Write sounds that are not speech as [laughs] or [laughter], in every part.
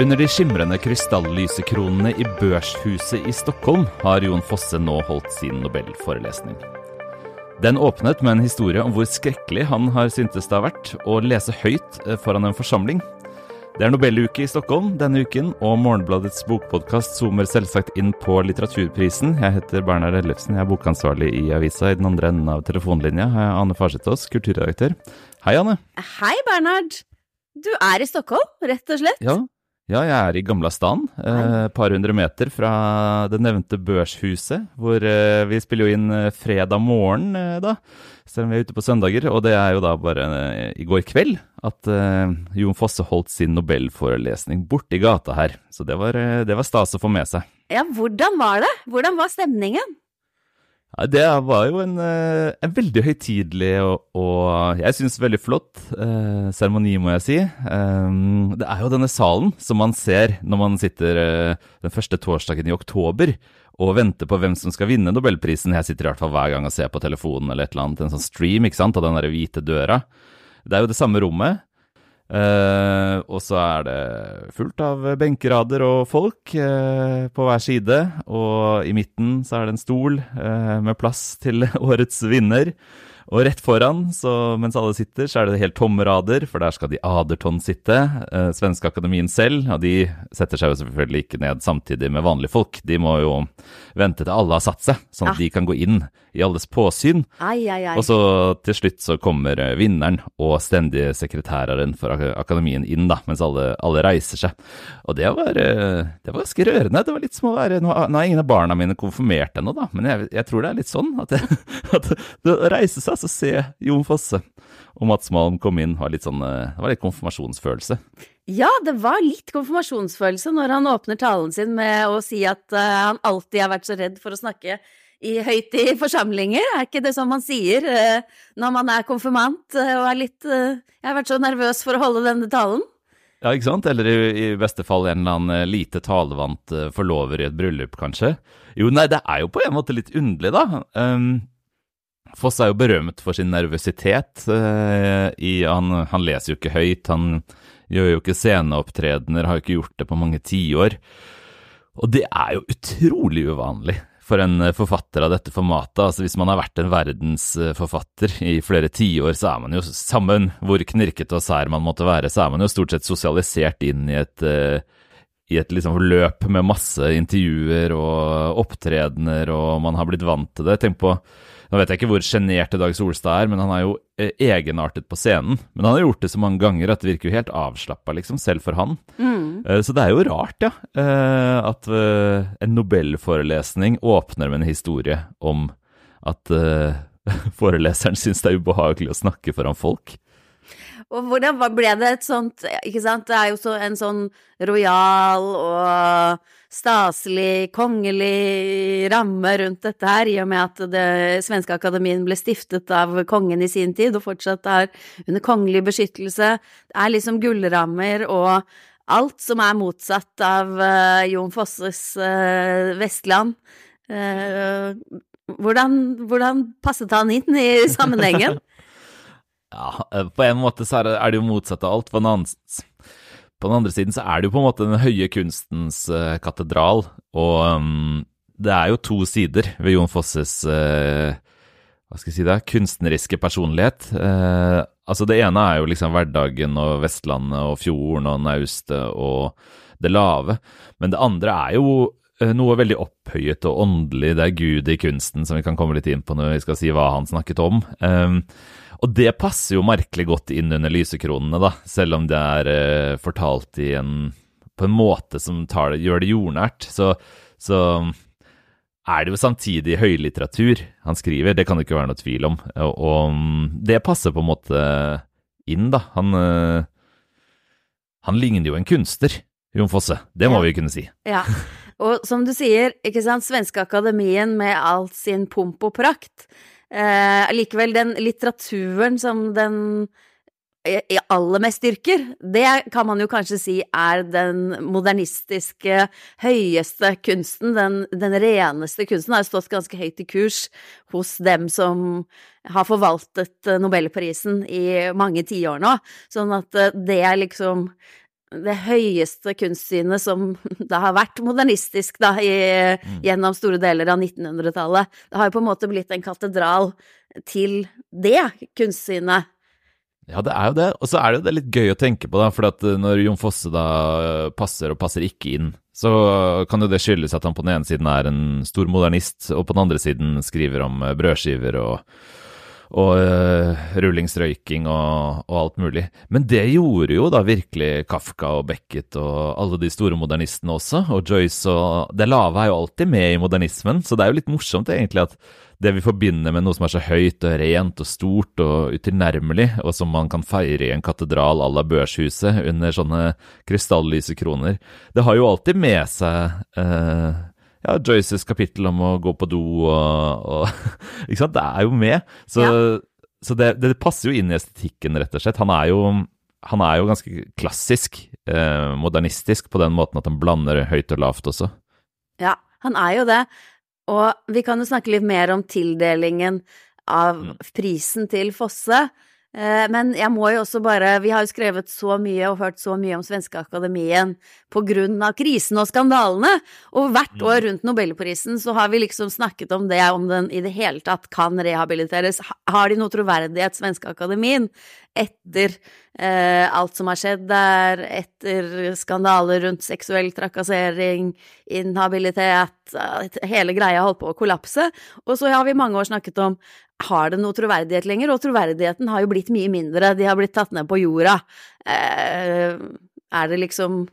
Under de skimrende krystallysekronene i Børshuset i Stockholm har Jon Fosse nå holdt sin nobelforelesning. Den åpnet med en historie om hvor skrekkelig han har syntes det har vært å lese høyt eh, foran en forsamling. Det er Nobeluke i Stockholm denne uken, og Morgenbladets bokpodkast zoomer selvsagt inn på litteraturprisen. Jeg heter Bernhard Ellefsen, jeg er bokansvarlig i avisa. I den andre enden av telefonlinja har jeg Ane Farsetås, kulturredaktør. Hei, Anne. Hei, Bernhard. Du er i Stockholm, rett og slett? Ja, ja, jeg er i Gamla stan, et eh, par hundre meter fra det nevnte Børshuset, hvor eh, vi spiller jo inn eh, fredag morgen, eh, da, selv om vi er ute på søndager. Og det er jo da bare eh, i går kveld at eh, Jon Fosse holdt sin nobelforelesning borti gata her. Så det var, det var stas å få med seg. Ja, hvordan var det? Hvordan var stemningen? Det var jo en, eh, en veldig høytidelig og, og jeg syns veldig flott eh, seremoni, må jeg si. Um, det er jo denne salen som man ser når man sitter eh, den første torsdagen i oktober og venter på hvem som skal vinne nobelprisen. Jeg sitter i hvert fall hver gang og ser på telefonen eller et eller annet, en sånn stream ikke sant, av den der hvite døra. Det er jo det samme rommet. Uh, og så er det fullt av benkerader og folk uh, på hver side. Og i midten så er det en stol uh, med plass til [laughs] årets vinner. Og rett foran, så mens alle sitter, så er det helt tomme rader, for der skal de Aderton sitte, eh, Svenske Akademien selv. Og de setter seg jo selvfølgelig ikke ned samtidig med vanlige folk. De må jo vente til alle har satt seg, sånn at ah. de kan gå inn i alles påsyn. Ai, ai, ai. Og så til slutt så kommer eh, vinneren og stendige sekretæreren for akademien inn, da, mens alle, alle reiser seg. Og det var, eh, det var ganske rørende. Det var litt som å være Nå, har ingen av barna mine konfirmert ennå, da, men jeg, jeg, tror det er litt sånn at, det, [laughs] at det å reise seg, så se Jon Fosse og Mats Malm kom inn, var litt sånn, eh, det var litt konfirmasjonsfølelse. Ja, det var litt konfirmasjonsfølelse når han åpner talen sin med å si at uh, han alltid har vært så redd for å snakke i høyt i forsamlinger. Er ikke det som man sier uh, når man er konfirmant uh, og er litt Jeg har vært så nervøs for å holde denne talen. Ja, ikke sant? Eller i, i beste fall en eller annen lite talevant forlover i et bryllup, kanskje. Jo, nei, det er jo på en måte litt underlig, da. Um, Foss er jo berømt for sin nervøsitet. I, han, han, leser jo ikke høyt, han gjør jo ikke sceneopptredener, har jo ikke gjort det på mange tiår. Og det er jo utrolig uvanlig for en forfatter av dette formatet. Altså Hvis man har vært en verdensforfatter i flere tiår, så er man jo sammen hvor knirkete og sær man måtte være, så er man jo stort sett sosialisert inn i et, i et liksom løp med masse intervjuer og opptredener, og man har blitt vant til det. Tenk på nå vet jeg ikke hvor sjenert Dag Solstad er, men han er jo eh, egenartet på scenen. Men han har gjort det så mange ganger at det virker jo helt avslappa, liksom, selv for han. Mm. Eh, så det er jo rart, ja, eh, at en nobelforelesning åpner med en historie om at [laughs] foreleseren syns det er ubehagelig å snakke foran folk. Og hvordan ble det et sånt Ikke sant, det er jo så en sånn rojal og staselig, kongelig ramme rundt dette her, i og med at det svenske akademien ble stiftet av kongen i sin tid, og fortsatt er under kongelig beskyttelse. Det er liksom gullrammer og alt som er motsatt av uh, Jon Fosses uh, Vestland. Uh, hvordan, hvordan passet han inn i sammenhengen? [laughs] Ja, på en måte så er det, jo motsatt av alt. På den, andre, på den, andre, siden så er det jo på en måte den høye kunstens uh, katedral, og um, det er jo to sider ved Jon Fosses uh, hva skal jeg si det, kunstneriske personlighet. Uh, altså Det ene er jo liksom hverdagen og Vestlandet og fjorden og naustet og det lave, men det andre er jo noe veldig opphøyet og åndelig. Det er Gud i kunsten, som vi kan komme litt inn på når vi skal si hva han snakket om. Um, og det passer jo merkelig godt inn under lysekronene, da, selv om det er eh, fortalt i en, på en måte som det, gjør det jordnært. Så, så, er det jo samtidig høylitteratur han skriver, det kan det ikke være noe tvil om. Og, og det passer på en måte inn, da. Han, eh, han ligner jo en kunstner, Jon Fosse. Det må ja. vi kunne si. Ja. Og som du sier, ikke sant, Svenske Akademien med all sin pomp og prakt eh, den litteraturen som den aller mest styrker, det kan man jo kanskje si er den modernistiske, høyeste kunsten, den, den reneste kunsten, har stått ganske høyt i kurs hos dem som har forvaltet Nobelprisen i mange tiår nå, sånn at eh, det er liksom det høyeste kunstsynet som [laughs] da har vært modernistisk da, i, gjennom store deler av 1900-tallet. Det har jo på en måte blitt en katedral til det kunstsynet. Ja, det er jo det. Og så er det jo det litt gøy å tenke på, da. For at eh, når Jon Fosse da passer og passer ikke inn, så kan jo det skyldes at han på den ene siden er en stor modernist, og på den andre siden skriver om eh, brødskiver og og uh, rullingsrøyking og, og, alt mulig. Men det gjorde jo da virkelig Kafka og Beckett og alle de store modernistene også, og Joyce og Det lave er jo alltid med i modernismen, så det er jo litt morsomt egentlig at det vi forbinder med noe som er så høyt og rent og stort og utilnærmelig, og som man kan feire i en katedral à la Børshuset under sånne krystallyse kroner, det har jo alltid med seg uh, ja, Joyces kapittel om å gå på do og, og [laughs] Ikke sant? Det er jo med. Så, ja. så det, det, passer jo inn i estetikken, rett og slett. Han er jo, han er jo ganske klassisk, eh, modernistisk, på den måten at han blander høyt og lavt også. Ja, han er jo det. Og vi kan jo snakke litt mer om tildelingen av mm. prisen til Fosse. Eh, men jeg må jo også bare Vi har jo skrevet så mye og hørt så mye om Svenske Akademien på grunn av krisen og skandalene, og hvert mm. år rundt Nobelprisen så har vi liksom snakket om det, om den i det hele tatt kan rehabiliteres. Har de noe troverdighet, Svenske Akademien, etter eh, alt som har skjedd der, etter skandaler rundt seksuell trakassering, inhabilitet, hele greia holdt på å kollapse. Og så har vi mange år snakket om har det noe troverdighet lenger, og troverdigheten har jo blitt mye mindre, de har blitt tatt ned på jorda. Eh, er det liksom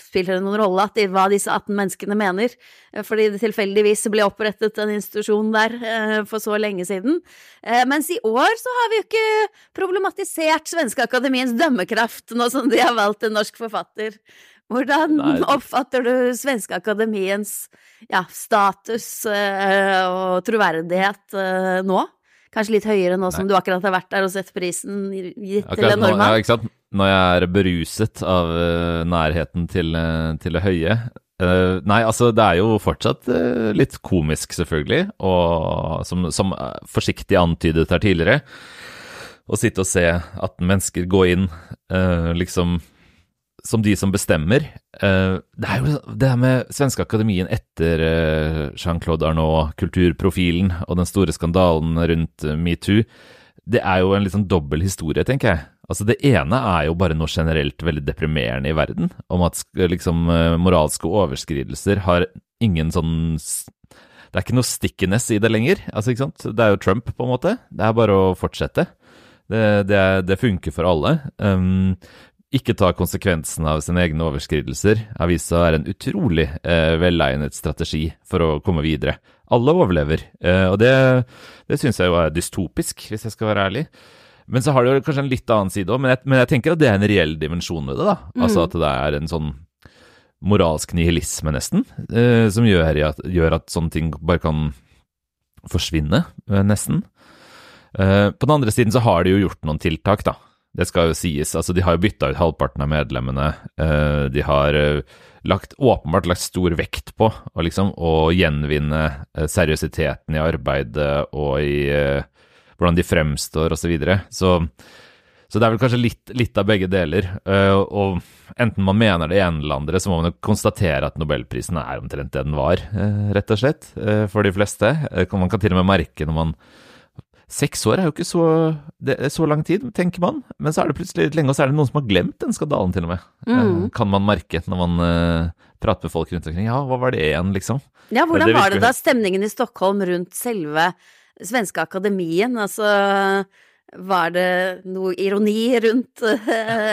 Spiller det noen rolle at de, hva disse 18 menneskene mener, eh, fordi det tilfeldigvis ble opprettet en institusjon der eh, for så lenge siden? Eh, mens i år så har vi jo ikke problematisert Svenske Akademiens dømmekraft, nå som de har valgt en norsk forfatter. Hvordan Nei. oppfatter du Svenske Akademiens ja, status og troverdighet nå? Kanskje litt høyere nå som du akkurat har vært der og sett prisen gitt til en nordmann? Ja, ikke sant. Når jeg er beruset av uh, nærheten til, uh, til, det høye. Uh, nei, altså det er jo fortsatt litt komisk, selvfølgelig, og som, som forsiktig antydet her tidligere, å sitte og se 18 mennesker gå inn liksom som de som bestemmer. Uh, det er jo det her med Svenske Akademien etter uh, Jean-Claude Arnault, kulturprofilen og den store skandalen rundt uh, metoo. Det er jo en litt sånn dobbel historie, tenker jeg. Altså Det ene er jo bare noe generelt veldig deprimerende i verden, om at liksom moralske overskridelser har ingen sånn Det er ikke noe stickiness i det lenger. Altså, ikke sant? Det er jo Trump, på en måte. Det er bare å fortsette. Det, det, det funker for alle. Um, ikke ta konsekvensen av sine egne overskridelser har vist seg å være en utrolig eh, velegnet strategi for å komme videre. Alle overlever, eh, og det, det syns jeg jo er dystopisk, hvis jeg skal være ærlig. Men så har det jo kanskje en litt annen side òg, men, men, jeg tenker at det er en reell dimensjon ved det. da. Mm. Altså at det er en sånn moralsk nihilisme, nesten, eh, som gjør at, gjør at, sånne ting bare kan forsvinne, eh, nesten. Eh, på den andre siden så har de jo gjort noen tiltak, da. Det skal jo sies. Altså, de har jo bytta ut halvparten av medlemmene. Uh, de har uh, lagt, åpenbart lagt stor vekt på å liksom, å gjenvinne uh, seriøsiteten i arbeidet og i hvordan de fremstår, osv. Så, videre. så Så det er vel kanskje litt, litt av begge deler. og enten man mener det ene eller andre, så må man jo konstatere at nobelprisen er omtrent det den var, rett og slett, for de fleste. man kan til og med merke når man Seks år er jo ikke så, så, lang tid, tenker man. Men så er det plutselig litt lenge, og så er det noen som har glemt den skandalen, til og med. Mm. Eh, kan man merke når man uh, prater med folk rundt omkring. Ja, hva var det igjen, liksom? Ja, hvordan det var det da, stemningen i Stockholm rundt selve svenske akademien? Altså var det noe ironi rundt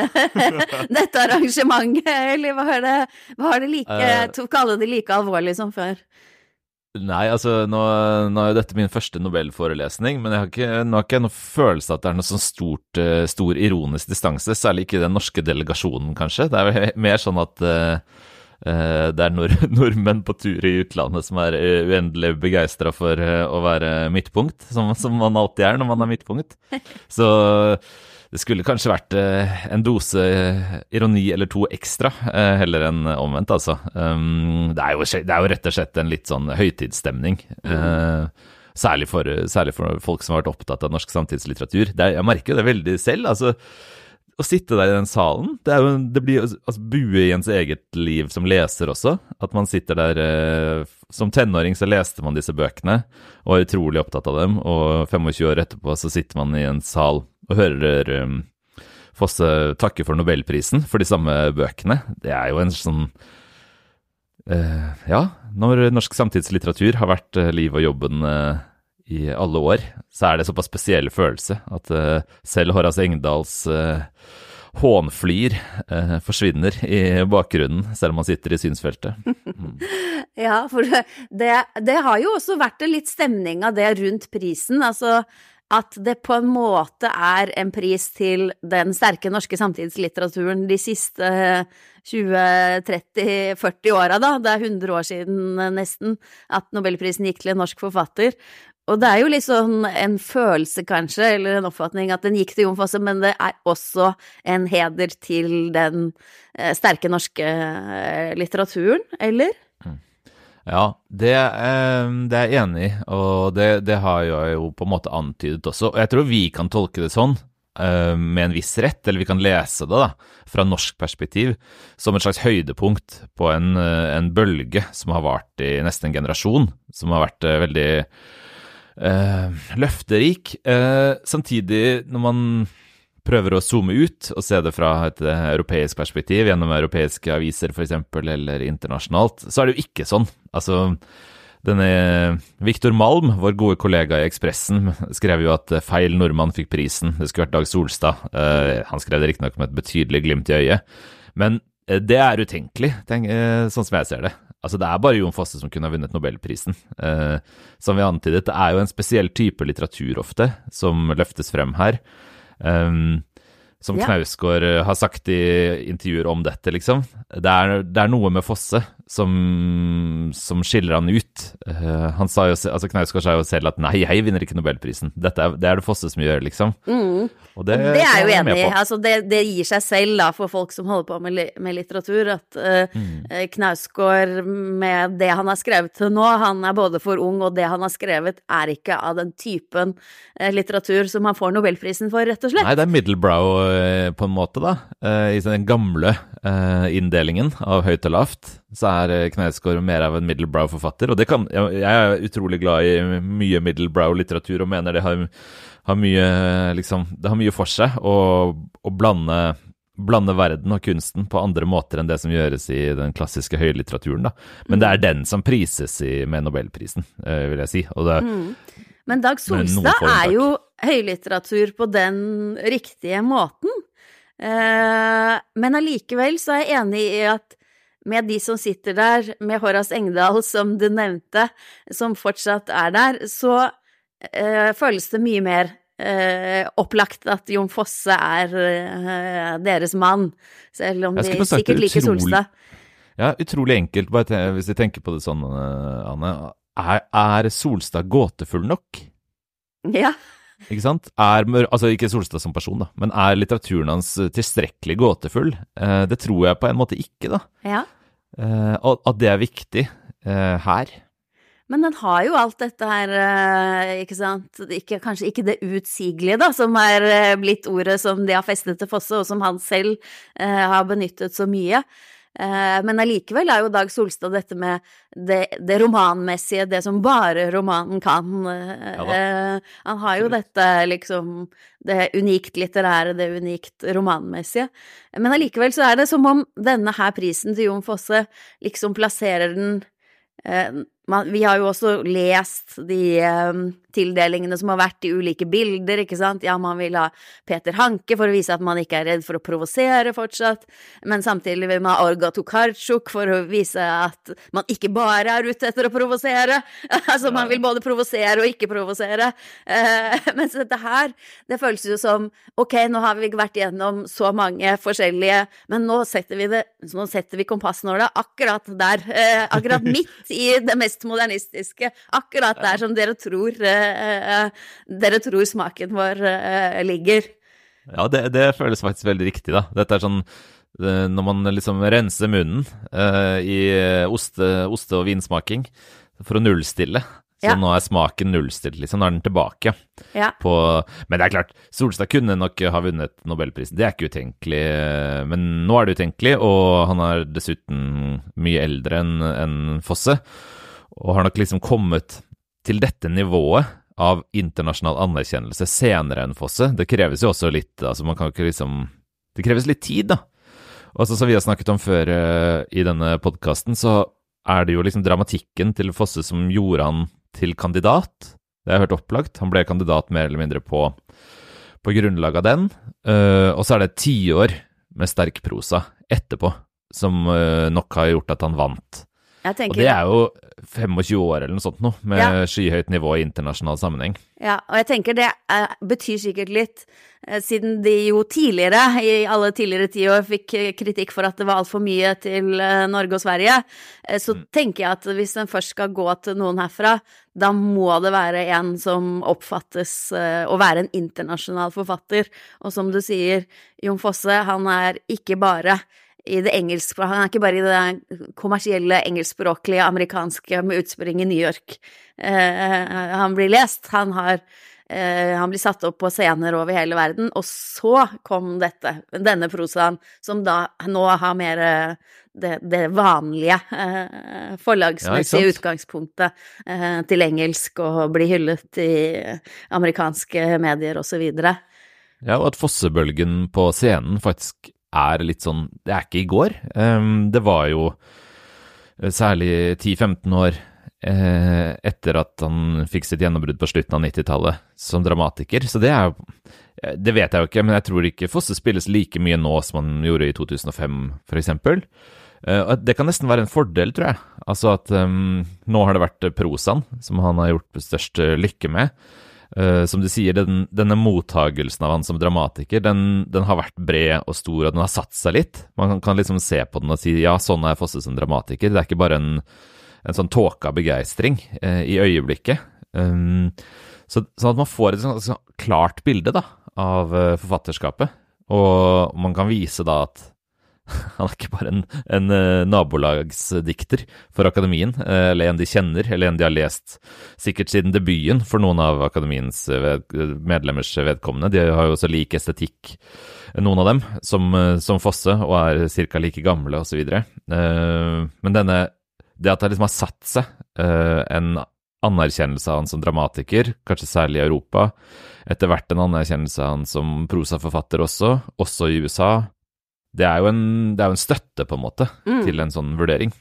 [laughs] dette arrangementet, eller var det, var det like Tok alle det like alvorlig som før? Nei, altså nå, nå, er jo dette min første nobelforelesning, men har ikke, nå har ikke jeg noen følelse av at det er noe sånn stort, uh, stor ironisk distanse, særlig ikke i den norske delegasjonen, kanskje. Det er mer sånn at uh, det er nord [laughs] nordmenn på tur i utlandet som er uendelig begeistra for å være midtpunkt, som, som, man alltid er når man er midtpunkt. Så [laughs] det skulle kanskje vært eh, en dose eh, ironi eller to ekstra, eh, heller enn omvendt, altså. Um, det, er jo, det, er jo, rett og slett en litt sånn høytidsstemning. Mm. Særlig for, særlig for, folk som har vært opptatt av norsk samtidslitteratur. Er, jeg merker jo det veldig selv. altså å sitte der i den salen Det, er jo, det blir altså, bue i ens eget liv som leser også. At man sitter der eh, Som tenåring så leste man disse bøkene og var utrolig opptatt av dem, og 25 år etterpå så sitter man i en sal og hører um, Fosse takke for nobelprisen for de samme bøkene. Det er jo en sånn uh, Ja, når norsk samtidslitteratur har vært uh, livet og jobben uh, i alle år, så er det såpass spesiell følelse at selv Horace Engdahls hånflyr eh, forsvinner i bakgrunnen, selv om man sitter i synsfeltet. [laughs] Mm. ja, for det, det, har jo også vært en litt stemning av det rundt prisen. Altså at det på en måte er en pris til den sterke norske samtidslitteraturen de siste 20-30-40 åra, da. Det er 100 år siden eh, nesten at nobelprisen gikk til en norsk forfatter. Og det er jo litt sånn en følelse, kanskje, eller en oppfatning at den gikk til Jon Fosse, men det er også en heder til den eh, sterke norske eh, litteraturen, eller? Mm. Ja, det, det, er jeg enig i, og det, det, har jeg jo på en måte antydet også. Og jeg tror vi kan tolke det sånn, eh, med en viss rett, eller vi kan lese det da, fra norsk perspektiv, som et slags høydepunkt på en, en bølge som har vart i nesten en generasjon, som har vært veldig eh, løfterik. Eh, samtidig, når man prøver å zoome ut og se det fra et eh, europeisk perspektiv, gjennom europeiske aviser f.eks., eller internasjonalt, så er det jo ikke sånn. Altså, denne Viktor Malm, vår gode kollega i Ekspressen, skrev jo at feil nordmann fikk prisen. Det skulle vært Dag Solstad. Uh, han skrev det riktignok med et betydelig glimt i øyet. Men det er utenkelig, tenk, sånn som jeg ser det. Altså, det er bare Jon Fosse som kunne ha vunnet nobelprisen. Eh, som vi antydet, det er jo en spesiell type litteratur ofte som løftes frem her. Um, som ja. Knausgård eh, har sagt i intervjuer om dette, liksom. Det er, det er noe med Fosse som, som, skiller han ut. Uh, han sa jo, altså Knausgård sa jo selv at nei, jeg vinner ikke nobelprisen. Dette er, det er det Fosse som gjør, liksom. Mm. Og det, det er jo enig i. Altså, det, det, gir seg selv da, for folk som holder på med, med litteratur, at uh, mm. Knausgård med det han har skrevet til nå, han er både for ung, og det han har skrevet er ikke av den typen uh, litteratur som han får nobelprisen for, rett og slett. Nei, det er middlebrow på en måte, da. I den gamle inndelingen av høyt og lavt, så er Knausgård mer av en middelbrow-forfatter. Og det kan, jeg er utrolig glad i mye middelbrow-litteratur og mener det har har mye, liksom, det har mye for seg å, å blande, blande, verden og kunsten på andre måter enn det som gjøres i den klassiske høylitteraturen. Da. Men det er mm. den som prises i, med nobelprisen, eh, vil jeg si. Det, mm. Men Dag Solstad er jo høylitteratur på den riktige måten. Eh, men allikevel så er jeg enig i at med de som sitter der, med Horace Engdahl, som du nevnte, som fortsatt er der, så eh, føles det mye mer eh, opplagt at Jon Fosse er eh, deres mann, selv om de sikkert liker Solstad. Ja, utrolig enkelt, bare hvis jeg tenker på det sånn, eh, Anne. Er, er Solstad gåtefull nok? Ja. Ikke sant? Er, altså ikke Solstad som person, da, men er litteraturen hans tilstrekkelig gåtefull? Eh, det tror jeg på en måte ikke, da. Ja. Eh, at det er viktig eh, her. Men den har jo alt dette her, eh, ikke sant, ikke, kanskje ikke det utsigelige, da, som er eh, blitt ordet som de har festet til Fosse, og som han selv eh, har benyttet så mye. Eh, men allikevel er jo Dag Solstad dette med det, det, romanmessige, det som bare romanen kan. Ja, eh, han har jo dette liksom det unikt litterære, det unikt romanmessige. Men allikevel så er det som om denne her prisen til Jon Fosse liksom plasserer den eh, man, vi har jo også lest de um, tildelingene som har vært i ulike bilder, ikke sant. Ja, man vil ha Peter Hanke for å vise at man ikke er redd for å provosere fortsatt, men samtidig vil man ha Orga Tokarczuk for å vise at man ikke bare er ute etter å provosere. [laughs] altså, man vil både provosere og ikke provosere. Uh, [laughs] mens dette her, det føles jo som ok, nå har vi vært gjennom så mange forskjellige, men nå setter vi det, nå setter vi kompassnåla akkurat der, uh, akkurat midt i det mest mest modernistiske. Akkurat der som dere tror, uh, dere tror smaken vår uh, ligger. Ja, det, det, føles faktisk veldig riktig, da. Dette er sånn når man liksom renser munnen i oste, oste- og vinsmaking for å nullstille, Så Ja. nå er smaken nullstilt, liksom. Nå er den tilbake. Ja. På, men det er klart, Solstad kunne nok ha vunnet nobelprisen. Det er ikke utenkelig. Men nå er det utenkelig, og han er dessuten mye eldre enn enn Fosse. Og har nok liksom kommet til dette nivået av internasjonal anerkjennelse senere enn Fosse. Det kreves jo også litt altså man kan ikke liksom Det kreves litt tid, da. Og så som vi har snakket om før eh, i denne podkasten, så er det jo liksom dramatikken til Fosse som gjorde han til kandidat. Det har jeg hørt opplagt. Han ble kandidat mer eller mindre på, på grunnlag av den. Eh, og så er det et tiår med sterk prosa etterpå som eh, nok har gjort at han vant. Og det er jo 25 år eller noe sånt noe, med Ja. skyhøyt nivå i internasjonal sammenheng. Ja, og jeg tenker det eh, betyr sikkert litt, eh, siden de jo tidligere, i alle tidligere tiår, fikk kritikk for at det var altfor mye til eh, Norge og Sverige, så tenker jeg at hvis den først skal gå til noen herfra, da må det være en som oppfattes å være en internasjonal forfatter. Og som du sier, Jon Fosse, han er ikke bare i det engelske, han er ikke bare i det kommersielle engelskspråklige amerikanske med utspring i New York. Eh, han blir lest, han har eh, han blir satt opp på scener over hele verden, og så kom dette, denne prosaen, som da nå har mer eh, det, det vanlige eh, forlagsmessige Ja, utgangspunktet eh, til engelsk og blir hyllet i amerikanske medier og så videre. Ja, og at Fossebølgen på scenen faktisk er litt sånn Det er ikke i går. Ehm, det var jo eh, særlig 10-15 år eh, etter at han fikk sitt gjennombrudd på slutten av 90-tallet som dramatiker. Så det er jo eh, Det vet jeg jo ikke, men jeg tror ikke Fosse spilles like mye nå som han gjorde i 2005, f.eks. Det kan nesten være en fordel, tror jeg. Altså at um, nå har det vært prosaen som han har gjort størst lykke med. Eh, som du sier, den, denne mottagelsen av han som dramatiker, den, den har vært bred og stor, og den har satt seg litt. Man kan, kan liksom se på den og si ja, sånn er Fosse som dramatiker. Det er ikke bare en, en sånn tåke av begeistring uh, i øyeblikket. Um, så, sånn at man får et sånn, sånn klart bilde da, av uh, forfatterskapet, og man kan vise da at [laughs] han er ikke bare en, en eh, nabolagsdikter for akademien, eh, eller en de kjenner, eller en de har lest sikkert siden debuten for noen av akademiens eh, ved, medlemmers vedkommende. De har jo også lik estetikk, noen av dem, som, som Fosse, og er ca. like gamle osv. Men denne, det at det liksom har satt seg en anerkjennelse av han som dramatiker, kanskje særlig i Europa, etter hvert en anerkjennelse av han som prosaforfatter også, også i USA, det er jo en, det er jo en støtte, på en måte, Mm. til en sånn vurdering.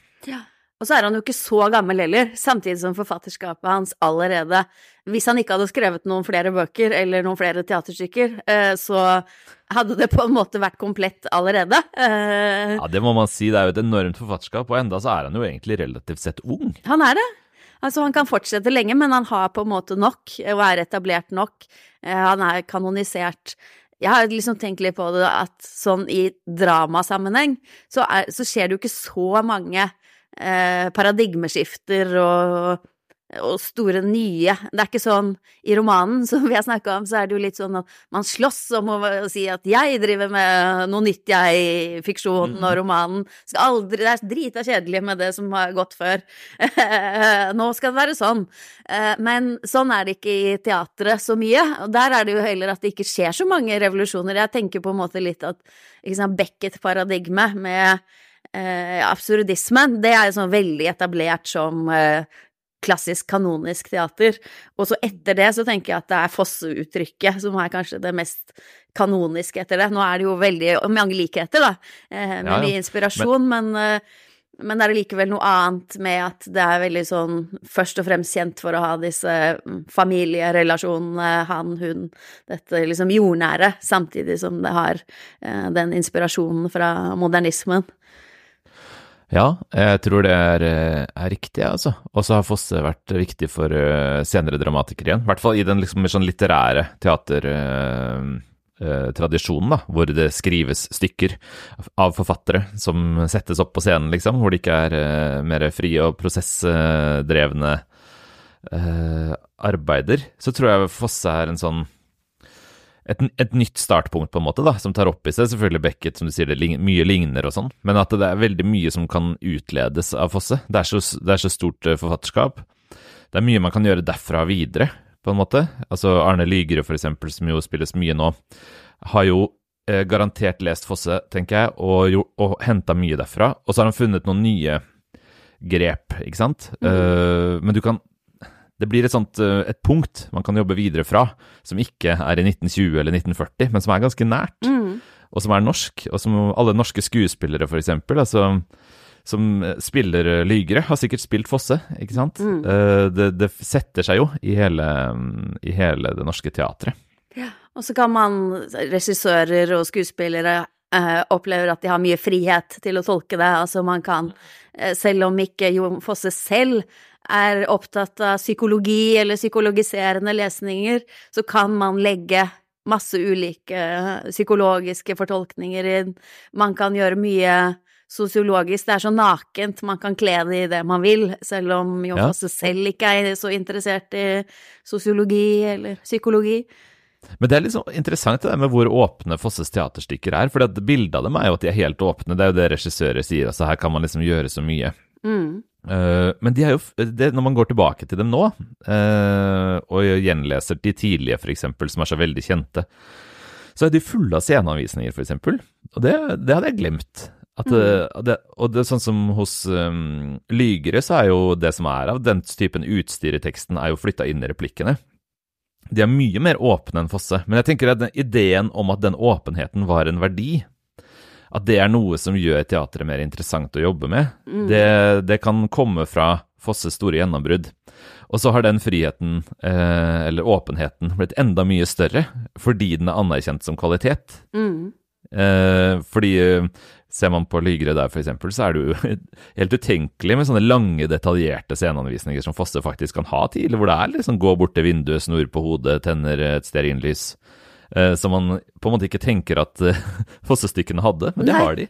Og så er han jo ikke så gammel heller, samtidig som forfatterskapet hans allerede Hvis han ikke hadde skrevet noen flere bøker eller noen flere teaterstykker, eh, så hadde det på en måte vært komplett allerede. Eh, Ja, det må man si. Det er jo et enormt forfatterskap, og enda så er han jo egentlig relativt sett ung. Han er det. Altså, han kan fortsette lenge, men han har på en måte nok, og er etablert nok. Eh, Han er kanonisert. Jeg har liksom tenkt litt på det at sånn i dramasammenheng så, er, så skjer det jo ikke så mange eh, paradigmeskifter og, og store nye Det er ikke sånn i romanen [laughs] som vi har snakka om, så er det jo litt sånn at man slåss om å si at jeg driver med noe nytt, jeg, i fiksjonen og romanen. Skal aldri, det er drita kjedelig med det som har gått før. [laughs] Nå skal det være sånn. Eh, Men sånn er det ikke i teatret så mye. Og der er det jo heller at det ikke skjer så mange revolusjoner. Jeg tenker på en måte litt at liksom, Beckett-paradigmet med eh, absurdismen, det er jo sånn veldig etablert som eh, klassisk kanonisk teater. Og så etter det så tenker jeg at det er Fosse-uttrykket som er kanskje det mest kanoniske etter det. Nå er det jo veldig mange likheter, da, eh, med Ja, ja. mye inspirasjon, men, men, men det er likevel noe annet med at det er veldig sånn først og fremst kjent for å ha disse mm, familierelasjonene, han, hun, dette liksom jordnære, samtidig som det har eh, den inspirasjonen fra modernismen. Ja, jeg tror det er, eh, er riktig, altså. Og så har Fosse vært viktig for eh, senere dramatikere igjen. I hvert fall i den liksom sånn litterære teatertradisjonen, da, hvor det skrives stykker av forfattere som settes opp på scenen, liksom. Hvor det ikke er eh, mer frie og prosessdrevne eh, arbeider. Så tror jeg Fosse er en sånn et, et nytt startpunkt, på en måte, da, som tar opp i seg selvfølgelig Beckett, som du sier, det mye ligner og sånn, men at det er veldig mye som kan utledes av Fosse. Det er så, det er så stort eh, forfatterskap. det er mye man kan gjøre derfra videre, på en måte. Altså Arne Lygerud, for eksempel, som jo spilles mye nå, har jo eh, garantert lest Fosse, tenker jeg, og, jo- og henta mye derfra. Og så har han funnet noen nye grep, ikke sant. Eh, men du kan Det blir et sånt eh, et punkt man kan jobbe videre fra, som ikke er i 1920 eller 1940, men som er ganske nært Mm. og som er norsk, og som alle norske skuespillere, for eksempel, altså, som eh, spiller lygere, har sikkert spilt Fosse, ikke sant? Mm. Eh, det, det setter seg jo i hele, i hele det norske teatret. Og så kan man, regissører og skuespillere, eh, opplever at de har mye frihet til å tolke det. Altså man kan, eh, selv om ikke Jon Fosse selv er opptatt av psykologi eller psykologiserende lesninger, så kan man legge masse ulike eh, psykologiske fortolkninger inn. Man kan gjøre mye sosiologisk. Det er så nakent, man kan kle det i det man vil, selv om jo Ja. også selv ikke er så interessert i sosiologi eller psykologi. Men det er sånn interessant det der med hvor åpne Fosses teaterstykker er, for bildet av dem er jo at de er helt åpne, det er jo det regissører sier, altså her kan man liksom gjøre så mye. Mm. Eh, men de er jo, det, når man går tilbake til dem nå, uh, og gjenleser de tidlige f.eks., som er så veldig kjente, så er de fulle av sceneanvisninger f.eks., og det, det hadde jeg glemt. At, eh, det, og det er sånn som hos um, Lygere, så er jo det som er av den typen utstyr i teksten, er jo flytta inn i replikkene. De er mye mer åpne enn Fosse, men jeg tenker at den, ideen om at den åpenheten var en verdi, at det er noe som gjør teatret mer interessant å jobbe med, det, det kan komme fra Fosses store gjennombrudd. Og så har den friheten, eh, eller åpenheten, blitt enda mye større fordi den er anerkjent som kvalitet. Mm. Eh, fordi eh, ser man på Lygre der, eksempel, så er det jo [laughs] helt utenkelig med sånne lange, detaljerte sceneanvisninger som Fosse faktisk kan ha tidlig, hvor det er liksom gå bort til vinduet, snurr på hodet, tenner et stearinlys. Eh, som man på en måte ikke tenker at fossestykkene [laughs] Fosse-stykkene hadde, men det har de,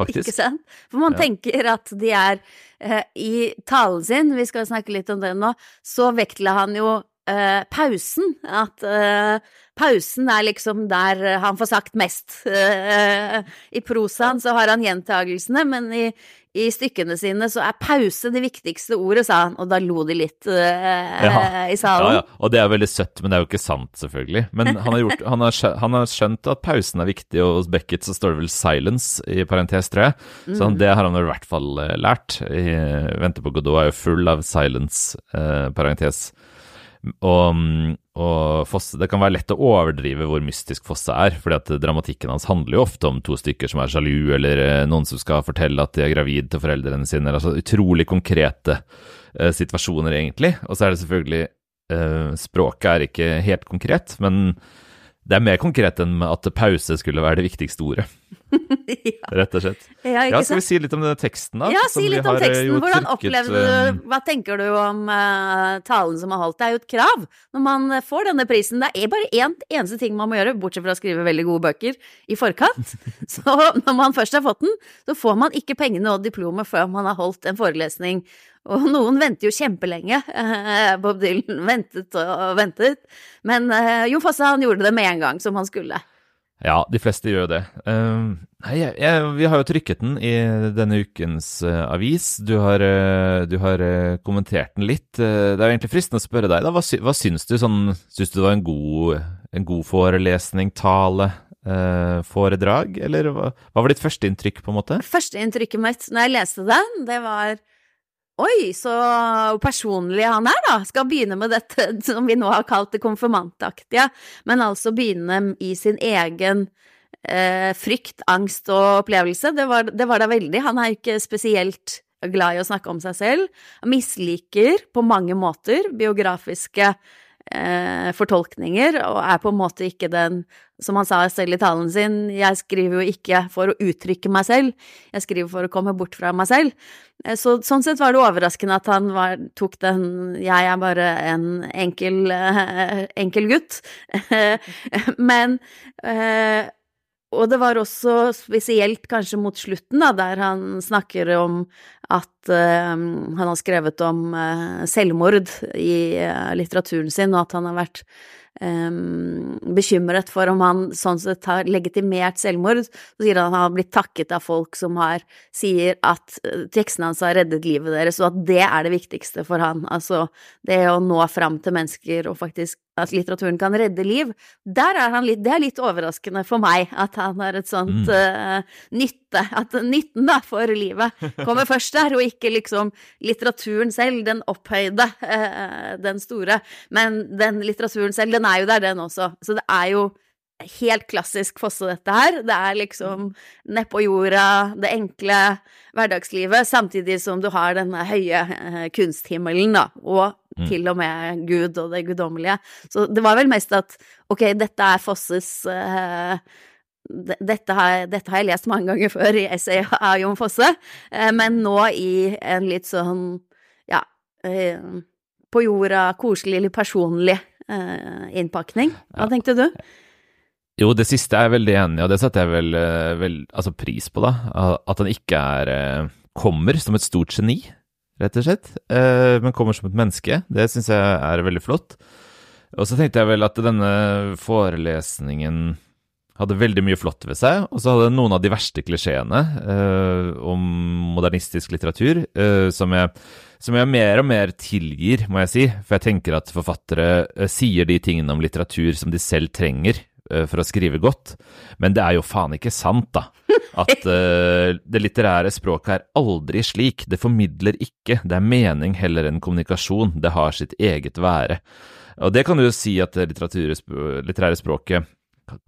faktisk. Ikke sant? For man Ja. tenker at de er eh, I talen sin, vi skal snakke litt om det nå, så vektla han jo eh, pausen. At eh, pausen er liksom der eh, han får sagt mest. [laughs] Eh, I prosaen så har han gjentagelsene, men i, i stykkene sine så er pause det viktigste ordet, sa han, og da lo de litt uh, Ja. i salen. ja, og det er veldig søtt, men det er jo ikke sant, selvfølgelig. Men han har, gjort, han har, skjønt, han har skjønt at pausen er viktig, og hos Beckett så står det vel 'silence' i parentes, 3. Så han, det har han i hvert fall lært. I, 'Vente på Godot' er jo full av 'silence', eh, parentes. Og, mm, og Fosse, det kan være lett å overdrive hvor mystisk Fosse er, fordi at dramatikken hans handler jo ofte om to stykker som er sjalu, eller eh, noen som skal fortelle at de er gravid til foreldrene sine, altså utrolig konkrete eh, situasjoner, egentlig. Og så er det selvfølgelig eh, Språket er ikke helt konkret, men det er mer konkret enn at pause skulle være det viktigste ordet, ja, rett og slett. ja, Ja, skal vi si litt om denne teksten, da? Ja, si litt om har, eh, teksten. Hvordan opplevde eh, du Hva tenker du om uh, talen som er holdt? Det er jo et krav når man eh, får denne prisen. Det er bare én eneste ting man må gjøre, bortsett fra å skrive veldig gode bøker i forkant. [laughs] Så når man først har fått den, så får man ikke pengene og diplomet før man har holdt en forelesning. Og noen venter jo kjempelenge. Eh, Bob Dylan ventet og ventet. Men uh, Jo Fosse han gjorde det med en gang, som han skulle. Ja, de fleste gjør det. Uh, nei, jeg, jeg, vi har jo trykket den i denne ukens uh, avis. Du har, uh, du har eh, kommentert den litt. Det er jo egentlig fristende å spørre deg, da. Hva, sy hva syns du? Sånn, syns du det var en god, en god forelesning, tale, foredrag? Eller hva, hva var ditt førsteinntrykk, på en måte? Førsteinntrykket mitt når jeg leste den, det var Oi, så personlig han er, da. Skal begynne med dette [laughs] som vi nå har kalt det konfirmantaktige, men altså begynne i sin egen eh, frykt, angst og opplevelse. Det var, det var da veldig. Han er ikke spesielt glad i å snakke om seg selv. Han misliker på mange måter biografiske eh, fortolkninger, og er på en måte ikke den som han sa selv i talen sin, jeg skriver jo ikke for å uttrykke meg selv, jeg skriver for å komme bort fra meg selv. Eh, Så sånn sett var det overraskende at han var, tok den jeg er bare en enkel, eh, enkel gutt. [laughs] Men eh, og det var også spesielt kanskje mot slutten, da, der han snakker om at uh, han har skrevet om uh, selvmord i uh, litteraturen sin, og at han har vært um, bekymret for om han sånn sett har legitimert selvmord. Så sier han at han har blitt takket av folk som har, sier at uh, tekstene hans har reddet livet deres, og at det er det viktigste for han. Altså det å nå fram til mennesker og faktisk at litteraturen kan redde liv. Der er han litt, det er litt overraskende for meg at han har et sånt mm. uh, nytte, at nytten da for livet kommer [laughs] først der, og ikke liksom litteraturen selv, den opphøyde, uh, den store. Men den litteraturen selv, den er jo der, den også. Så det er jo helt klassisk Fosse, dette her. Det er liksom nedpå jorda, det enkle hverdagslivet, samtidig som du har denne høye uh, kunsthimmelen, da, og Mm. Til og med Gud og det guddommelige. Så det var vel mest at ok, dette er Fosses uh, dette har, dette har, jeg lest mange ganger før i essay av Jon Fosse, uh, men nå i en litt sånn, ja uh, På jorda, koselig, litt personlig innpakning. Hva ja. tenkte du? Jo, det siste er jeg veldig enig i, og det setter jeg vel, vel altså pris på, da. At han ikke er kommer som et stort geni rett og slett. Eh, men kommer som et menneske. Det syns jeg er veldig flott. Og så tenkte jeg vel at denne forelesningen hadde veldig mye flott ved seg, og så hadde den noen av de verste klisjeene eh, om modernistisk litteratur, eh, som, jeg, som, jeg, mer og mer tilgir, må jeg si. For jeg tenker at forfattere eh, sier de tingene om litteratur som de selv trenger Eh, for å skrive godt, men det er jo faen ikke sant, da. At uh, [laughs] det litterære språket er aldri slik. Det formidler ikke. Det er mening heller enn kommunikasjon. Det har sitt eget være. Og det kan du jo si at det litterære språket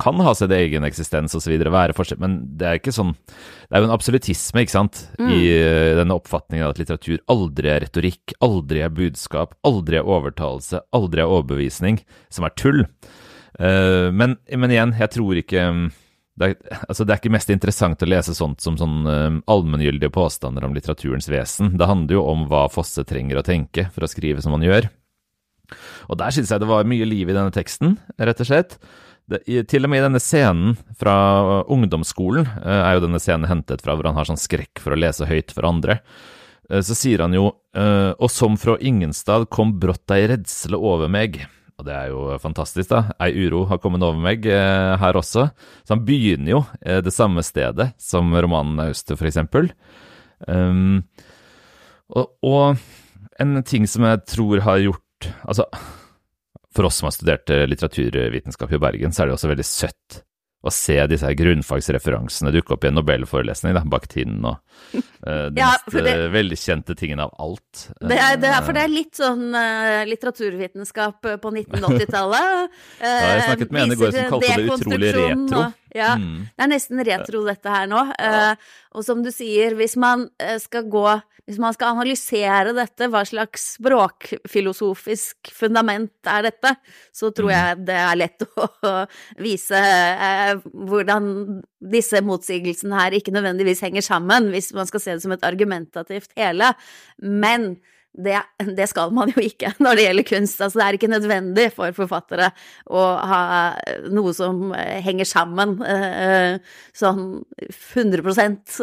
kan ha sin egen eksistens osv., være forskjell, men det er ikke sånn Det er jo en absolutisme, ikke sant, mm. i uh, denne oppfatningen av at litteratur aldri er retorikk, aldri er budskap, aldri er overtalelse, aldri er overbevisning, som er tull. Uh, men, men, igjen, jeg tror ikke um, det er, altså det er, ikke mest interessant å lese sånt som sånn uh, allmenngyldige påstander om litteraturens vesen. Det handler jo om hva Fosse trenger å tenke for å skrive som han gjør. Og der synes jeg det var mye liv i denne teksten, rett og slett. Det, til og med i denne scenen fra ungdomsskolen uh, er jo denne scenen hentet fra hvor han har sånn skrekk for å lese høyt for andre. Uh, så sier han jo Og som fra ingenstad kom brått ei redsle over meg. Og det er jo fantastisk, da. Ei uro har kommet over meg her også. Så han begynner jo det samme stedet som romanen 'Auster', for eksempel. Um, og, og, en ting som jeg tror har gjort Altså, for oss som har studert eh, litteraturvitenskap i Bergen, så er det også veldig søtt å se disse her grunnfagsreferansene dukke opp i en nobelforelesning, da, Bakhtin og [laughs] uh, de ja, mest uh, velkjente tingene av alt. Det er, det er, for det er litt sånn uh, litteraturvitenskap på 1980-tallet. ja, [laughs] jeg snakket med en i går som kalte det utrolig retro. Og, ja, mm. det er nesten retro dette her nå. Ja. og som du sier, hvis man skal gå hvis man skal analysere dette, hva slags språkfilosofisk fundament er dette, så tror mm. jeg det er lett [laughs] å vise eh, hvordan disse motsigelsene her ikke nødvendigvis henger sammen, hvis man skal se det som et argumentativt hele. Men det, det, skal man jo ikke [laughs] når det gjelder kunst. Altså, det er ikke nødvendig for forfattere å ha noe som henger sammen eh, sånn 100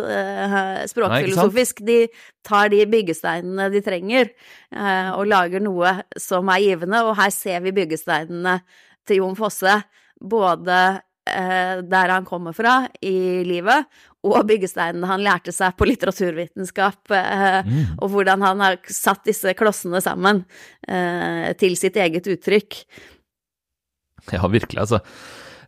eh, språkfilosofisk. De tar de byggesteinene de trenger, eh, og lager noe som er givende. Og her ser vi byggesteinene til Jon Fosse, både der han kommer fra i livet, og byggesteinene han lærte seg på litteraturvitenskap, eh, mm. og hvordan han har satt disse klossene sammen eh, til sitt eget uttrykk. Ja, virkelig, altså.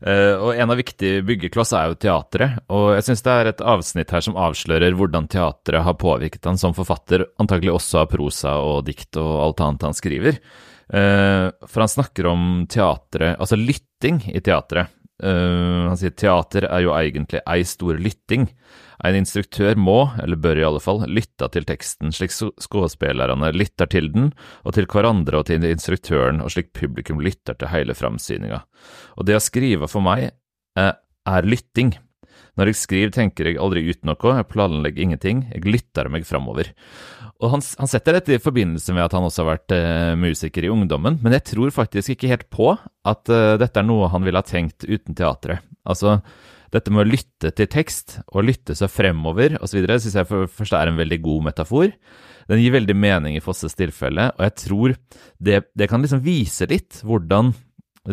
Uh, og en av viktige byggekloss er jo teatret, og jeg syns det er et avsnitt her som avslører hvordan teatret har påvirket han som forfatter, antagelig også av prosa og dikt og alt annet han skriver. For han snakker om teatret, altså lytting i teatret, Uh, han sier teater er jo egentlig ei stor lytting. En instruktør må, eller bør i alle fall, lytte til teksten slik skuespillerne lytter til den, og til hverandre og til instruktøren, og slik publikum lytter til hele framsyninga. Og det å skrive for meg uh, er lytting. Når jeg skriver, tenker jeg aldri ut noe, jeg planlegger ingenting, jeg lytter meg framover. Og han, han, setter dette i forbindelse med at han også har vært eh, musiker i ungdommen, men jeg tror faktisk ikke helt på at eh, dette er noe han ville ha tenkt uten teatret. Altså, dette med å lytte til tekst, og lytte seg fremover osv., syns jeg først er en veldig god metafor. Den gir veldig mening i Fosses tilfelle, og jeg tror det, det kan liksom vise litt hvordan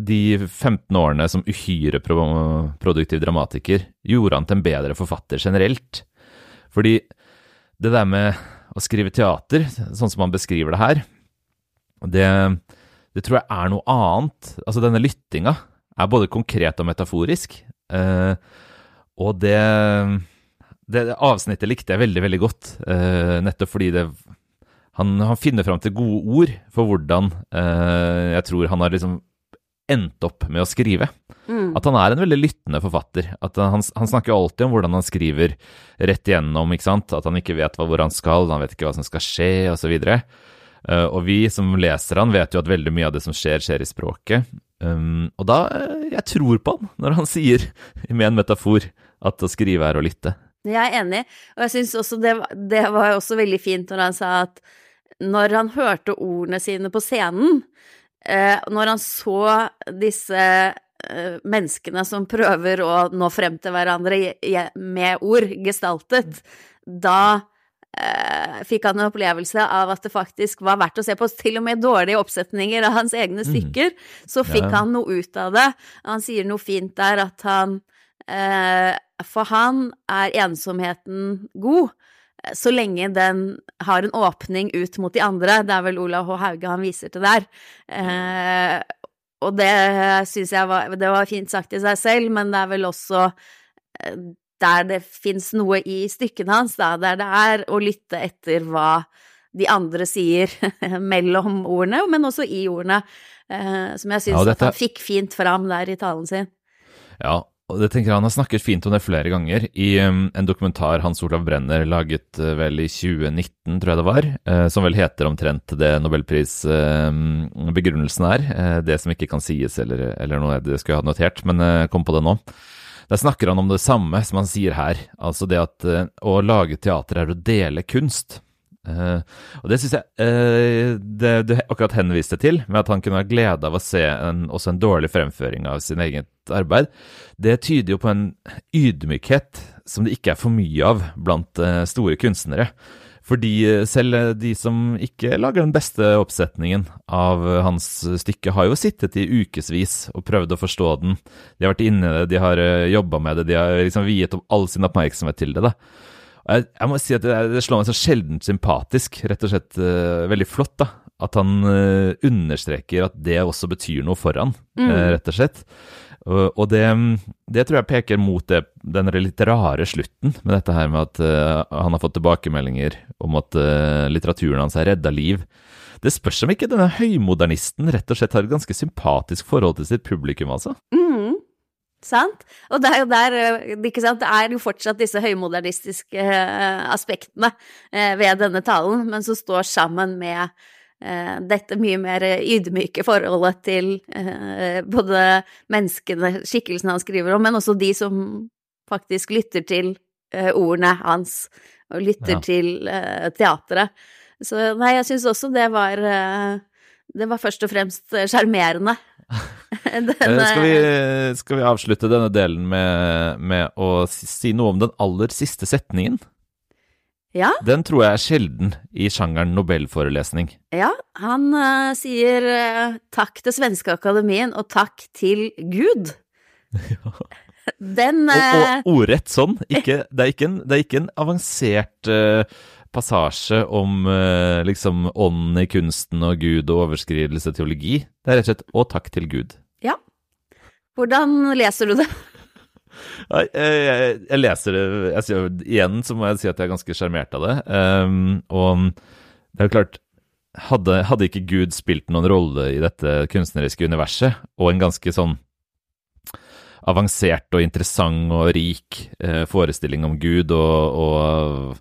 de 15 årene som uhyre produktiv dramatiker gjorde han til en bedre forfatter generelt. Fordi det der med å skrive teater, sånn som han beskriver det her, det, det tror jeg er noe annet. Altså, denne lyttinga er både konkret og metaforisk. Eh, og det, det, avsnittet likte jeg veldig, veldig godt, eh, nettopp fordi det han, han, finner fram til gode ord for hvordan eh, jeg tror han har liksom endt opp med å skrive. Mm. At han er en veldig lyttende forfatter. At han, han, snakker alltid om hvordan han skriver rett igjennom, ikke sant. At han ikke vet hvor han skal, han vet ikke hva som skal skje, osv. Uh, og vi som leser han, vet jo at veldig mye av det som skjer, skjer i språket. Um, og da uh, Jeg tror på han når han [laughs] sier, med en metafor, at å skrive er å lytte. Jeg er enig, og jeg syns også det, det var også veldig fint når han sa at når han hørte ordene sine på scenen, eh, når han så disse eh, menneskene som prøver å nå frem til hverandre med ord, gestaltet, da eh, fikk han en opplevelse av at det faktisk var verdt å se på. Til og med dårlige oppsetninger av hans egne mm. stykker, så fikk ja. han noe ut av det. Han sier noe fint der, at han eh, For han er ensomheten god så lenge den har en åpning ut mot de andre. Det er vel Olav H. Hauge han viser til der. Eh, og det syns jeg var, det var fint sagt i seg selv, men det er vel også eh, der det fins noe i stykkene hans, da, der det er å lytte etter hva de andre sier [laughs] mellom ordene, men også i ordene, eh, som jeg syns ja, dette... han fikk fint fram der i talen sin. Ja, det tenker jeg Han har snakket fint om det flere ganger. I um, en dokumentar Hans Olav Brenner laget uh, vel i 2019, tror jeg det var, uh, som vel heter omtrent det nobelprisbegrunnelsen uh, er. Det som ikke kan sies, eller, eller noe det skulle jeg ha notert, men kom på det nå. Der snakker han om det samme som han sier her, altså det at å lage teater er å dele kunst. Uh, og det syns jeg uh, det du akkurat henviste til, med at han kunne ha glede av å se en, også en dårlig fremføring av sin eget arbeid, det tyder jo på en ydmykhet som det ikke er for mye av blant uh, store kunstnere. Fordi selv de som ikke lager den beste oppsetningen av hans stykke, har jo sittet i ukevis og prøvd å forstå den. De har vært inne i det, de har jobba med det, de har liksom viet opp all sin oppmerksomhet til det. da. Jeg, jeg, må si at det, det slår meg så sjeldent sympatisk. Rett og slett uh, veldig flott, da. At han uh, understreker at det også betyr noe for han, mm. uh, rett og slett. Og, det, det, tror jeg peker mot det, den litt rare slutten med dette her med at han har fått tilbakemeldinger om at litteraturen hans har redda liv. Det spørs om ikke denne høymodernisten rett og slett har et ganske sympatisk forhold til sitt publikum, altså. Mm. Sant? Og det er jo der eh, ikke sant? Det er jo fortsatt disse høymodernistiske aspektene ved denne talen, men som står sammen med dette mye mer ydmyke forholdet til både menneskene, skikkelsene han skriver om, men også de som faktisk lytter til ordene hans, og lytter ja. til teatret. Så nei, jeg syns også det var Det var først og fremst sjarmerende. [laughs] skal, vi, skal, vi, avslutte denne delen med, med, å si noe om den aller siste setningen? Ja. Den tror jeg er sjelden i sjangeren nobelforelesning. Ja, han uh, sier uh, takk til Svenske Akademien og takk til Gud. [laughs] ja. Den uh... og, og ordrett sånn. Ikke, [laughs] det, er en, det er ikke en avansert passasje om eh, liksom ånden i kunsten og Gud og overskridelse teologi. Det er rett og slett 'og takk til Gud'. Ja. Hvordan leser du det? Jeg, leser det jeg Igjen så må jeg si at jeg er ganske sjarmert av det. Um, og det er jo klart hadde, hadde, ikke Gud spilt noen rolle i dette kunstneriske universet, og en ganske sånn avansert og interessant og rik eh, forestilling om Gud og, og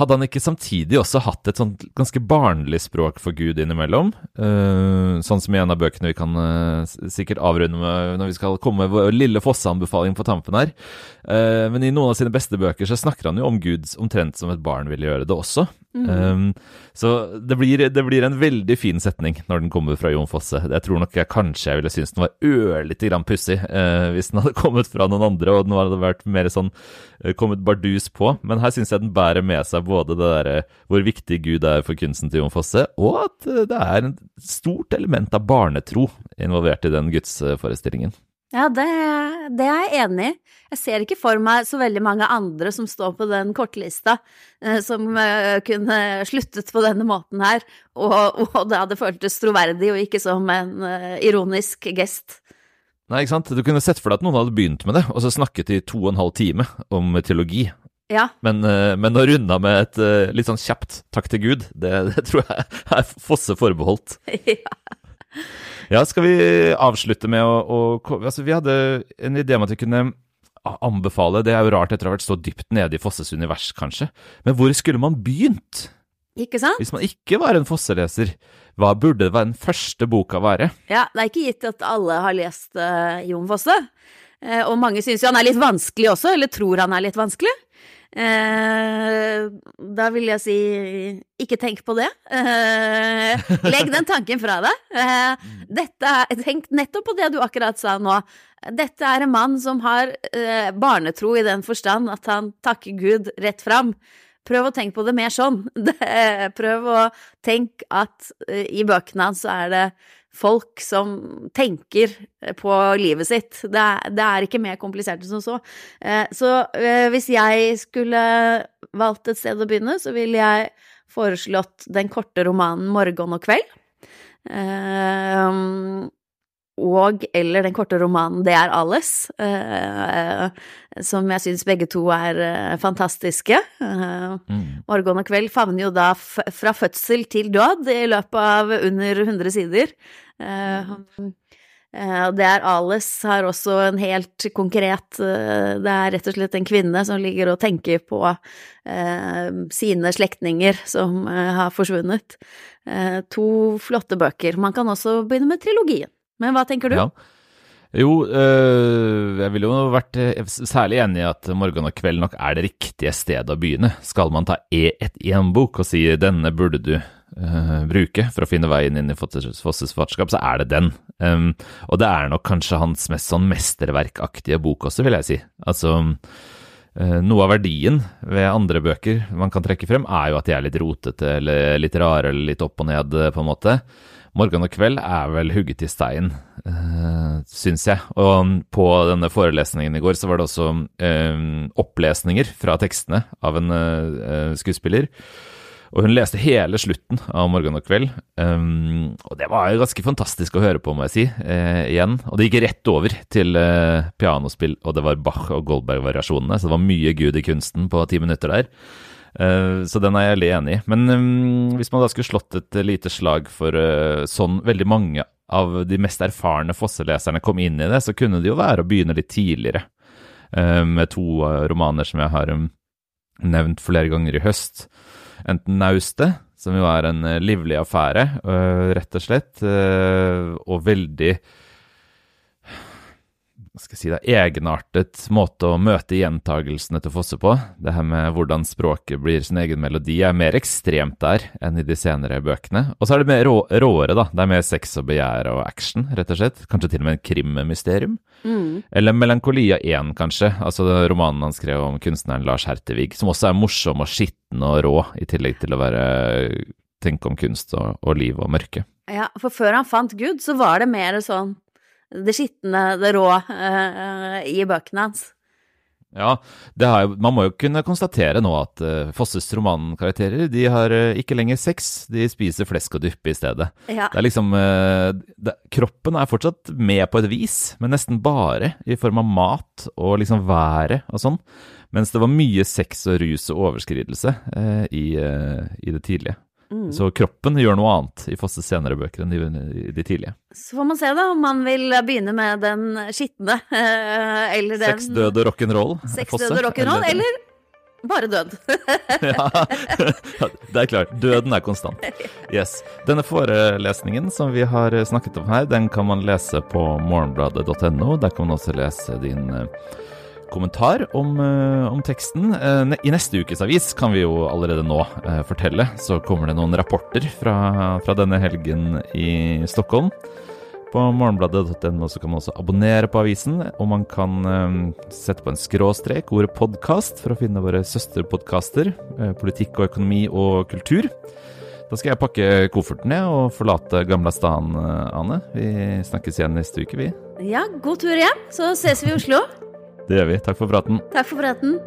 hadde han ikke samtidig også hatt et sånt ganske barnlig språk for Gud innimellom? Uh, sånn som i en av bøkene vi kan uh, sikkert avrunde med når vi skal komme med vår lille Fosse-anbefaling på tampen her. Uh, men i noen av sine beste bøker så snakker han jo om Gud omtrent som et barn ville gjøre det også. Um, så det blir, det blir, en veldig fin setning når den kommer fra Jon Fosse. Jeg tror nok jeg kanskje jeg ville synes den var ørlite grann pussig uh, hvis den hadde [laughs] kommet fra noen andre og den hadde vært mer sånn uh, kommet bardus på. Men her syns jeg den bærer med seg både det derre hvor viktig Gud er for kunsten til Jon Fosse, og at uh, det er en stort element av barnetro involvert i den gudsforestillingen. Ja, det, det, er jeg enig i. Jeg ser ikke for meg så veldig mange andre som står på den kortlista, eh, som eh, kunne sluttet på denne måten her, og, og, det hadde føltes troverdig og ikke som en eh, ironisk gest. Nei, ikke sant. Du kunne sett for deg at noen hadde begynt med det, og så snakket i to og en halv time om teologi. Ja. Men, men å runde av med et litt sånn kjapt 'takk til Gud', det, det tror jeg er Fosse forbeholdt. [laughs] ja. Ja, skal vi avslutte med å, å altså Vi hadde en idé om at vi kunne anbefale Det er jo rart etter å ha vært så dypt nede i Fosses univers, kanskje. Men hvor skulle man begynt? Ikke sant? Hvis man ikke var en Fosse-leser, hva burde det være den første boka være? Ja, det er ikke gitt at alle har lest uh, Jon Fosse. Uh, og mange syns jo han er litt vanskelig også, eller tror han er litt vanskelig. Eh, da vil jeg si ikke tenk på det. Eh, legg den tanken fra deg. Eh, dette, tenk nettopp på det du akkurat sa nå. Dette er en mann som har eh, barnetro i den forstand at han takker Gud rett fram. Prøv å tenke på det mer sånn. [laughs] Prøv å tenke at eh, i bøkene hans så er det folk som tenker på livet sitt. Det er, det er ikke mer komplisert enn som så. Eh, så eh, hvis jeg skulle valgt et sted å begynne, så ville jeg foreslått den korte romanen 'Morgen og kveld'. Eh, og eller den korte romanen 'Det er alles, som jeg syns begge to er fantastiske. Mm. 'Morgen og kveld' favner jo da fra fødsel til død i løpet av under 100 sider. Uh, det er alles har også en helt konkret Det er rett og slett en kvinne som ligger og tenker på sine slektninger som har forsvunnet. To flotte bøker. Man kan også begynne med trilogien. Men hva tenker du? Ja. Jo, øh, jeg ville jo vært særlig enig i at morgen og kveld nok er det riktige stedet å begynne. Skal man ta e et en bok og si 'denne burde du' øh, bruke for å finne veien inn i Fosses fartskap, så er det den. Um, og det er nok kanskje hans mest sånn mesterverkaktige bok også, vil jeg si. Altså, øh, noe av verdien ved andre bøker man kan trekke frem, er jo at de er litt rotete eller litt rare eller litt opp og ned, på en måte. Morgen og kveld er vel hugget i stein, uh, syns jeg. Og på denne forelesningen i går så var det også uh, opplesninger fra tekstene av en uh, skuespiller. Og hun leste hele slutten av Morgen og kveld. Um, og det var jo ganske fantastisk å høre på, må jeg si, eh, igjen. Og det gikk rett over til eh, pianospill, og det var Bach og Goldberg-variasjonene. Så det var mye Gud i kunsten på ti minutter der. Uh, så den er jeg veldig enig i. Men um, hvis man da skulle slått et lite slag for uh, sånn veldig mange av de mest erfarne Fosse-leserne kom inn i det, så kunne det jo være å begynne litt tidligere. Uh, med to romaner som jeg har um, nevnt flere ganger i høst enten naustet, som jo er en eh, livlig affære, rett og slett, og veldig skal jeg si det, egenartet måte å møte gjentagelsene til Fosse på. Det her med hvordan språket blir sin egen melodi er mer ekstremt der enn i de senere bøkene. Og så er det mer rå, råere, da. Det er mer sex og begjær og action, rett og slett. Kanskje til og med en krimmysterium. Mm. Eller Melankolia 1, kanskje. Altså romanen han skrev om kunstneren Lars Hertevig, som også er morsom og skitten og rå, i tillegg til å være tenke om kunst og, og liv og mørke. Ja, for før han fant Gud, så var det mer sånn det skitne, det rå uh, i bøkene hans. Ja, jo, man må jo kunne konstatere nå at uh, Fosses romankarakterer de har uh, ikke lenger sex, de spiser flesk og dyppe i stedet. Ja. Det er liksom uh, det, Kroppen er fortsatt med på et vis, men nesten bare i form av mat og liksom været og sånn. Mens det var mye sex og rus og overskridelse i, i det tidlige. Mm. Så kroppen gjør noe annet i Fosses senere bøker enn de, de, tidlige. Så får man se da om man vil begynne med den skitne, [laughs] eller den Seks døde rock'n'roll. Seks død og rock'n'roll, eller, bare død. [laughs] ja, det er klart. Døden er konstant. Yes. Denne forelesningen som vi har snakket om her, den kan man lese på morgenbladet.no. Der kan man også lese din kommentar om, eh, om teksten. Eh, I neste ukes avis kan vi jo allerede nå eh, fortelle, så kommer det noen rapporter fra, fra denne helgen i Stockholm. På morgenbladet.no kan man også abonnere på avisen, og man kan sette på en skråstrek ordet podkast for å finne våre søsterpodkaster, politikk og økonomi og kultur. Da skal jeg pakke kofferten jeg, og forlate gamla staden, Ane. Vi snakkes igjen neste uke, vi. Ja, god tur hjem, så ses vi i Oslo. Det gjør vi. Takk for praten. Takk for praten.